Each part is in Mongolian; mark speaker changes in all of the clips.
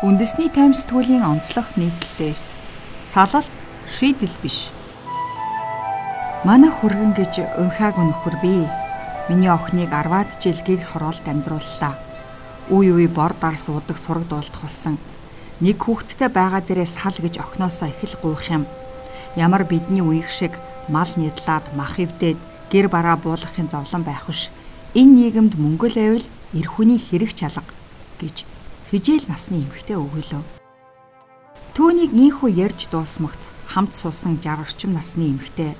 Speaker 1: Үндэсний тайм сэтгүүлийн онцлог нийтлэлээс салалт шийдэл биш. Манай хүргэн гэж унхааг өнөхөр би миний охиныг 10-аад жил гэр хороолд амьдрууллаа. Үе үе бор дар суудаг сураг дуулдах болсон. Нэг хүүхэдтэй байгаа дээрээ сал гэж охиноосоо их л гуйх юм. Ямар бидний үеиг шиг мал нядлаад мах ивдээд гэр бараа буулгахын зовлон байх биш. Энэ нийгэмд мөнгө л байвал эр хүний хэрэг чалга гэж хижээл насны эмэгтэй өгөөлөө. Түүнийг ийхүү ярьж дуусмагт хамт суусан 60 орчим насны эмэгтэй.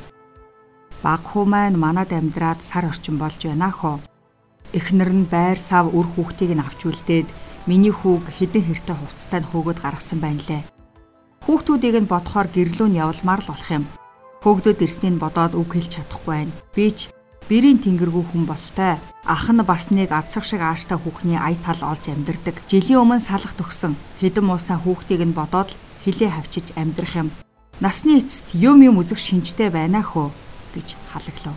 Speaker 1: Баг хүү маань манад амьдраад сар орчим болж байна хөө. Эхнэр нь байр сав үр хүүхдийг нь авч үлдээд миний хүүг хідэн хэртэй хувцастай хөөгд гаргасан байна лээ. Хүүхдүүдийг нь бодохоор гэрлүүн явалмаар л болох юм. Хөөгдөд ирснийг бодоод үг хэлж чадахгүй байна. Би ч бэрийн тэнгэргүй хүн болтой. Ах нь бас нэг адсах шиг ааштай хүүхний ая тал олж амьдэрдэг. Жилийн өмнө салах төгсөн хэдэн муусан хүүхдийг нь бодоод хилээ хавчиж амьдрах юм. Насны эцэст юм юм үзэх шинжтэй байна хөө гэж халаглав.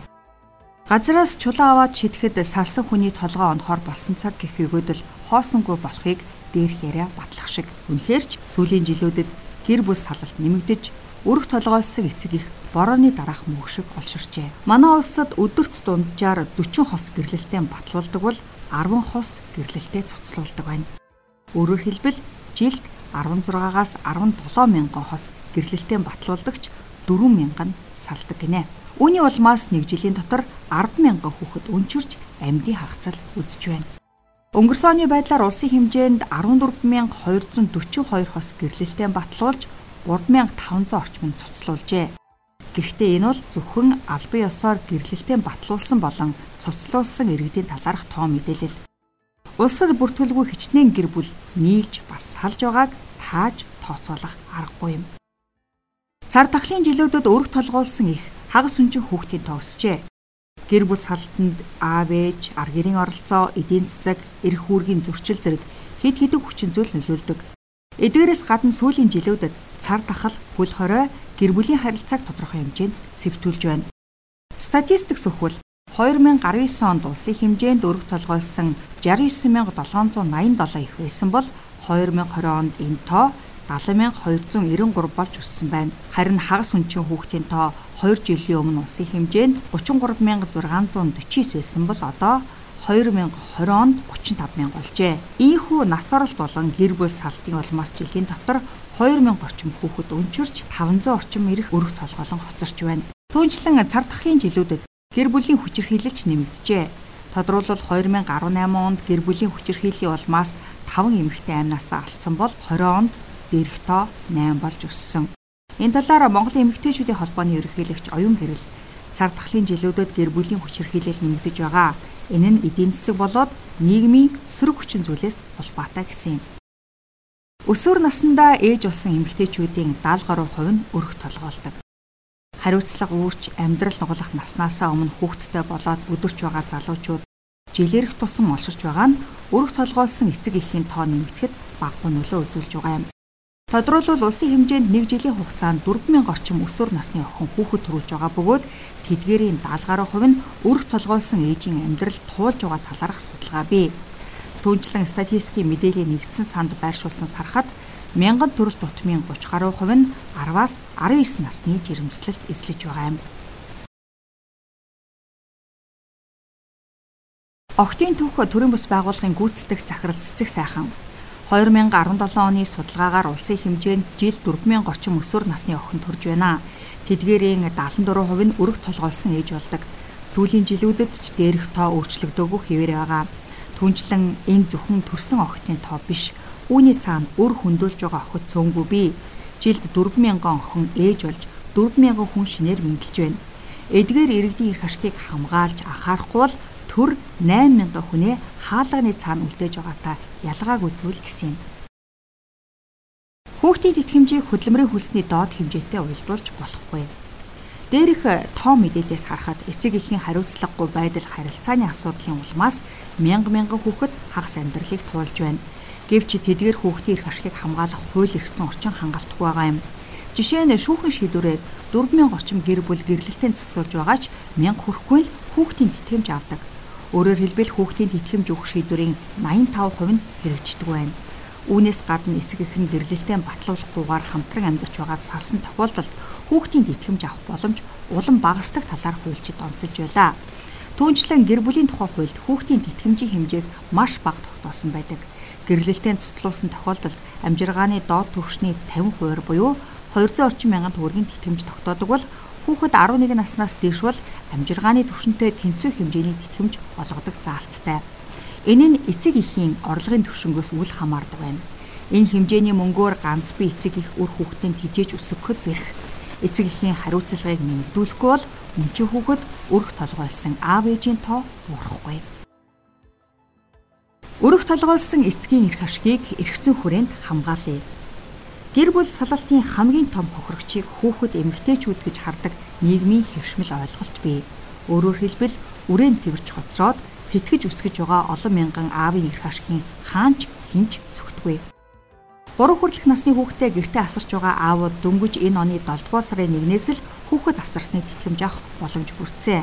Speaker 1: Газраас чулуу аваад шидэхэд салсан хүний толгоо онохоор болсон цаг гэх өгөөдөл хоосонгүй болохыг дээрх яриа батлах шиг. Үнэхээр ч сүүлийн жилүүдэд гэр бүл салалт нэмэгдэж өрх толгойлсон эцэг их борооны дараах мөнх шиг олширчээ. Манай улсад өдөрт дунджаар 40 хос гэрлэлтэй батлуулдаг бол 10 хос гэрлэлтэй цуцлуулдаг байна. Өөрөөр хэлбэл жилд 16-аас 17 мянган хос гэрлэлтэй батлуулдагч 4 мянган салдаг гинэ. Үүний улмаас нэг жилийн дотор 10 мянган хүүхэд өнчөрч амьдын хагацал үзэж байна. Өнгөрсөн оны байдлаар улсын хэмжээнд 14242 хос гэрлэлтэй батлуулж 3500 орчим цуцлуулжээ. Гэхдээ энэ бол зөвхөн албан ёсоор гэрлэлтэд батлуулсан болон цуцлуулсан иргэдийн талаарх тоо мэдээлэл. Улсад бүртгүүлгүй хичнээн гэр бүл нийлж бас салж байгааг тааж тооцоолох аргагүй юм. Цар тахлын жилүүдэд өрг толгуулсан их хагас сүнжин хүүхдийн тоосжээ. Гэр бүл салтанд аав ээж, ар гэрийн оролцоо, эдийн засаг, эрх үүргийн зөрчил зэрэг хэд хэдэн хүчин зүйл нөлөөлдөг. Эдгээрээс гадна сүүлийн жилүүдэд цар тахал, хөл хорой гэр бүлийн харилцааг тодорхой хэмжээнд сэвтүүлж байна. Статистик сөхвөл 2019 онд улсын хэмжээнд өргө толгойлсон 69787 их байсан бол 2020 онд энэ тоо 70293 болж өссөн байна. Харин хагас хүнчин хүүхдийн тоо 2 жилийн өмнө улсын хэмжээнд 33649 байсан бол одоо 2020 онд 35000 болжээ. Ийхүү нас оролт болон гэр бүл салтын улмаас жилийн дотор 2000 орчим хүүхэд өнчөрч 500 орчим ирэх өргөх толгойлон хоцорч байна. Түүнчлэн цар тахлын жилүүдэд гэр бүлийн хүчирхийлэлч нэмэгджээ. Тодруулбал 2018 онд гэр бүлийн хүчирхийллийн улмаас 5 эмэгтэй амнасаа алдсан бол 20 онд дээрх тоо 8 болж өссөн. Энэ талаар Монголын эмэгтэйчүүдийн холбооны ерөнхийлөгч оюун гэрэл цар тахлын жилүүдэд гэр бүлийн хүчирхийлэл нэмэгдэж байгаа. Энэ нь эдийн засаг болоод нийгмийн сөрөг хүчин зүйлээс улбаатай гэсэн юм. Өсвөр насндаа ээж болсон эмэгтэйчүүдийн 70 гаруй хувь нь өрх толгоолдог. Хариуцлага үүрч амьдрал нугалах наснаасаа өмнө хүүхэдтэй болоод өдөрч байгаа залуучууд жилээрх тусам олширч байгаа нь өрх толгоолсон эцэг эхийн тоо нэмэгдэхэд багагүй нөлөө үзүүлж байгаа юм. Тодруулбал улсын хэмжээнд 1 жилийн хугацаанд 4000 орчим өсвөр насны охин хүүхэд төрүүлж байгаа бөгөөд тэдгээрийн 70 гаруй хувь нь өрх толгоолсон ээжийн амьдрал туулж байгаа талаарх судалгаа бий түүнчлэн статистикийн мэдээллийн нэгдсэн санд байршуулсан сарахад мянган төрөл тутмын 30 гаруй хувь нь 10-аас 19 насны жирэмслэлд эзлэж байгаа юм. Октийн түүх төрийн бас байгууллагын гүйцэтгэх захирал цэцэг сайхан 2017 оны судалгаагаар улсын хэмжээнд жил 4000 орчим өсвөр насны охин төрж байна. Тэдгээрийн 74% нь өргө толгоолсон ээж болдог. Сүүлийн жилүүдэд ч дээрх тоо өөрчлөгдөөгүй хэвээр байгаа. Түүнчлэн энэ зөвхөн төрсэн охидын тоо биш. Үүний цаана өр хөндөөлж байгаа охид цөөнгүй би. Жилд 4000 охин ээж болж 4000 хүн шинээр мэдлж байна. Эдгээр иргэдийн эрх ашгийг хамгаалж анхаарахгүй бол төр 8000 хүнээ хаалганы цаана үлдээж байгаатай ялгаагүй зүйл гэсэн юм. Хүүхдийн тэтгэмжийг хөдөлмөрийн хөлсний доод хэмжээтэй уялдуулж болохгүй. Дээрх тоо мэдээлэлээс харахад эцэг эхийн хариуцлагагүй байдал харилцааны асуудлын улмаас мянга мянган хүүхэд хагас амьдралыг туулж байна. Гэвч тэдгээр хүүхдийн эрх ашигыг хамгаалах хууль эрхцэн орчин хангалтгүй байгаа юм. Жишээ нь шүүхэн шийдвэрээр 4000 орчим гэр бүл гэрлэлтийн цэцүүлж байгаа ч 1000 хүрэхгүй л хүүхдийн тэтгэмж авдаг. Өөрөөр хэлбэл хүүхдийн тэтгэмж өгөх шийдвэрийн 85% нь хэрэгждэг байна. Үүнээс гадна эцэг эх нь гэрлэлтэд батлуулахгүйгээр хамтран амьдарч байгаа салсан тохиолдолд хүүхдийн тэтгэмж авах боломж улам багасдаг талаар хуульчид онцолж байлаа. Түүнчлэн гэр бүлийн тухай хуульд хүүхдийн тэтгэмжийн хэмжээг маш бага тогтоосон байдаг. Гэрлэлтэд цуцлуулсан тохиолдолд амжиргааны доод түвшний 50% буюу 200 орчим мянган төгрөгийн тэтгэмж тогтоодог бол хүүхэд 11 наснаас дээш бол амжиргааны түвшинтэй тэнцүү хэмжээний тэтгэмж олгодог заалттай. Энэ нь эцэг эхийн орлогын түвшингөөс үл хамаардаг байна. Энэ хэмжээний мөнгөөр ганц би эцэг их үр хүүхдийн тижээж өсгөхөд бэрх. Эцэг эхийн хариуцлагыг нэмэгдүүлэхгүй бол мөнчийн хүүхэд өрх толгойлсон аав ээжийн тоо буурахгүй. Өрх толгойлсон эцгийн эрх ашгийг эргцэн хүрээнд хамгаалъя. Гэр бүл салалтын хамгийн том хохирогчийг хүүхэд эмэгтэйчүүд гэж хардаг нийгмийн хэвшмэл ойлголт бий. Өөрөөр хэлбэл үрээн тэрч хоцроод тэтгэж өсгөж байгаа олон мянган аавын эрх ашигын хаанч хинч сүхтгүй. 3 хүртэлх насны хүүхдээ гэртээ асарч байгаа аавууд дөнгөж энэ оны 7 дугаар сарын 1-ээс л хүүхэд асарсныг тэтгэмж авах боломж бүрдсэн.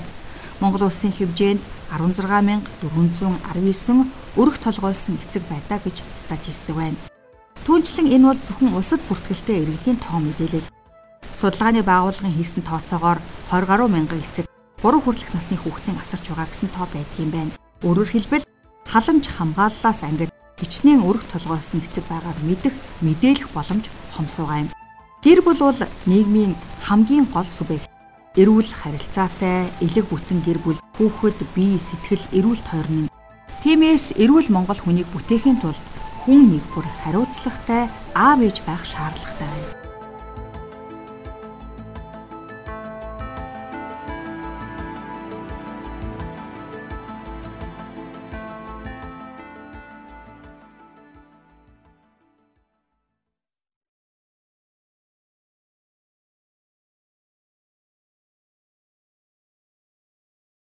Speaker 1: Монгол улсын хэмжээнд 16419 өрх толгойлсон эцэг байдаа гэж статистик байна. Түүнчлэн энэ бол зөвхөн улсад бүртгэлтэй иргэдийн тоо мэдээлэл. Судалгааны байгууллагын хийсэн тооцоогоор 20 гаруй мянган эцэг 3 хүртэлх насны хүүхдийн асарч байгаа гэсэн тоо байдгийн байна. Өөрөөр хэлбэл халамж хамгааллаас ангид хичнээн өрг толгойлсон эцэг байгааг мэдэх мэдээлэх боломж хомсуугаа юм. Гэр бүл бол нийгмийн хамгийн гол субъект. Эрүүл харилцаатай, элэг бүтэн гэр бүл хүүхэд бие сэтгэл эрүүлт тойрно. Тиймээс эрүүл Монгол хүнийг бүтээхийн тулд хүн нэг бүр хариуцлагатай аав ээж байх шаардлагатай байна.